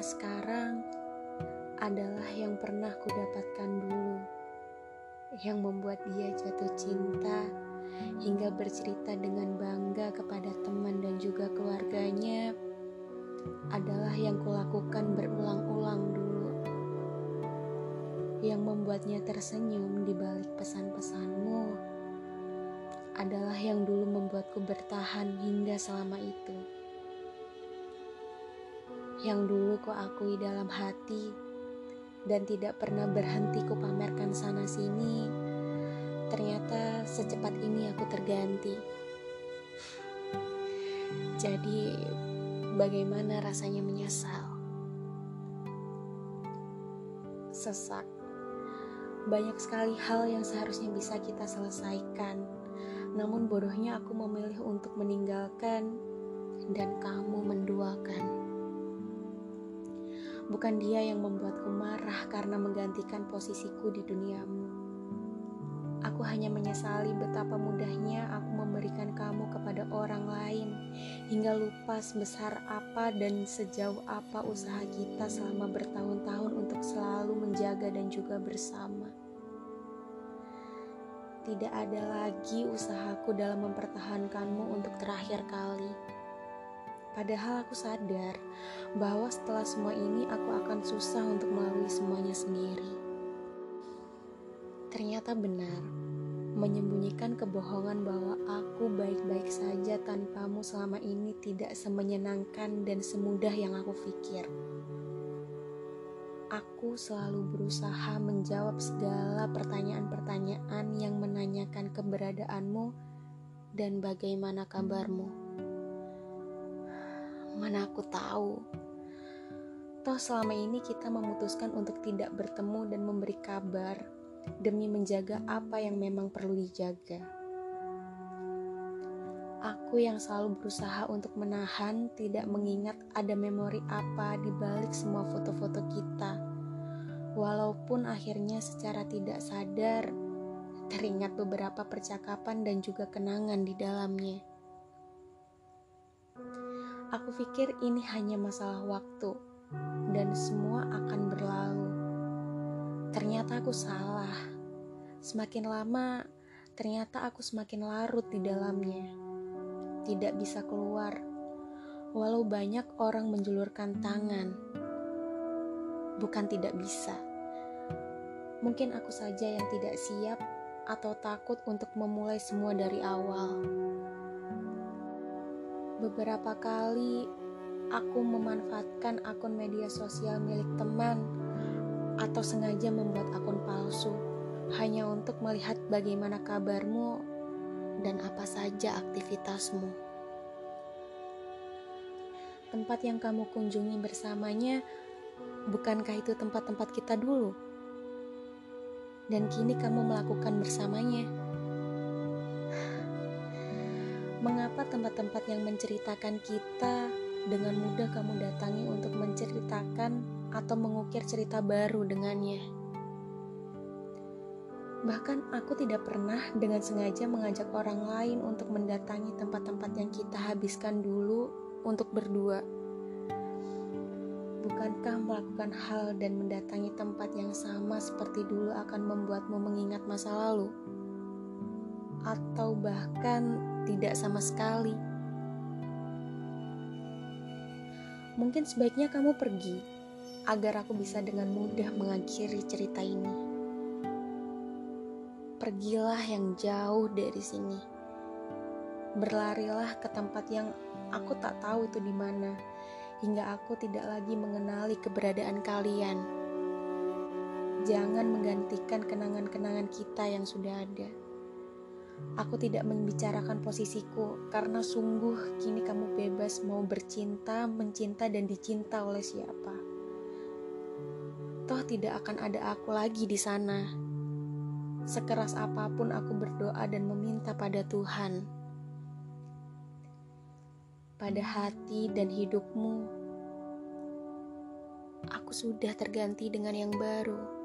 sekarang adalah yang pernah kudapatkan dulu, yang membuat dia jatuh cinta hingga bercerita dengan bangga kepada teman dan juga keluarganya adalah yang kulakukan berulang-ulang dulu, yang membuatnya tersenyum di balik pesan-pesanmu adalah yang dulu membuatku bertahan hingga selama itu yang dulu ku akui dalam hati dan tidak pernah berhenti ku pamerkan sana sini, ternyata secepat ini aku terganti. Jadi, bagaimana rasanya menyesal? Sesak. Banyak sekali hal yang seharusnya bisa kita selesaikan. Namun bodohnya aku memilih untuk meninggalkan dan kamu menduakan. Bukan dia yang membuatku marah karena menggantikan posisiku di duniamu. Aku hanya menyesali betapa mudahnya aku memberikan kamu kepada orang lain hingga lupa sebesar apa dan sejauh apa usaha kita selama bertahun-tahun untuk selalu menjaga dan juga bersama. Tidak ada lagi usahaku dalam mempertahankanmu untuk terakhir kali. Padahal aku sadar bahwa setelah semua ini aku akan susah untuk melalui semuanya sendiri. Ternyata benar, menyembunyikan kebohongan bahwa aku baik-baik saja tanpamu selama ini tidak semenyenangkan dan semudah yang aku pikir. Aku selalu berusaha menjawab segala pertanyaan-pertanyaan yang menanyakan keberadaanmu dan bagaimana kabarmu. Mana aku tahu. Toh selama ini kita memutuskan untuk tidak bertemu dan memberi kabar demi menjaga apa yang memang perlu dijaga. Aku yang selalu berusaha untuk menahan tidak mengingat ada memori apa di balik semua foto-foto kita. Walaupun akhirnya secara tidak sadar teringat beberapa percakapan dan juga kenangan di dalamnya. Aku pikir ini hanya masalah waktu dan semua akan berlalu. Ternyata aku salah. Semakin lama, ternyata aku semakin larut di dalamnya. Tidak bisa keluar, walau banyak orang menjulurkan tangan. Bukan tidak bisa. Mungkin aku saja yang tidak siap atau takut untuk memulai semua dari awal. Beberapa kali aku memanfaatkan akun media sosial milik teman atau sengaja membuat akun palsu hanya untuk melihat bagaimana kabarmu dan apa saja aktivitasmu. Tempat yang kamu kunjungi bersamanya, bukankah itu tempat-tempat kita dulu? Dan kini kamu melakukan bersamanya. Mengapa tempat-tempat yang menceritakan kita dengan mudah kamu datangi untuk menceritakan atau mengukir cerita baru dengannya? Bahkan aku tidak pernah dengan sengaja mengajak orang lain untuk mendatangi tempat-tempat yang kita habiskan dulu untuk berdua. Bukankah melakukan hal dan mendatangi tempat yang sama seperti dulu akan membuatmu mengingat masa lalu? Atau bahkan tidak sama sekali. Mungkin sebaiknya kamu pergi agar aku bisa dengan mudah mengakhiri cerita ini. Pergilah yang jauh dari sini. Berlarilah ke tempat yang aku tak tahu itu di mana, hingga aku tidak lagi mengenali keberadaan kalian. Jangan menggantikan kenangan-kenangan kita yang sudah ada. Aku tidak membicarakan posisiku karena sungguh kini kamu bebas mau bercinta, mencinta, dan dicinta oleh siapa. Toh tidak akan ada aku lagi di sana. Sekeras apa pun aku berdoa dan meminta pada Tuhan. Pada hati dan hidupmu, aku sudah terganti dengan yang baru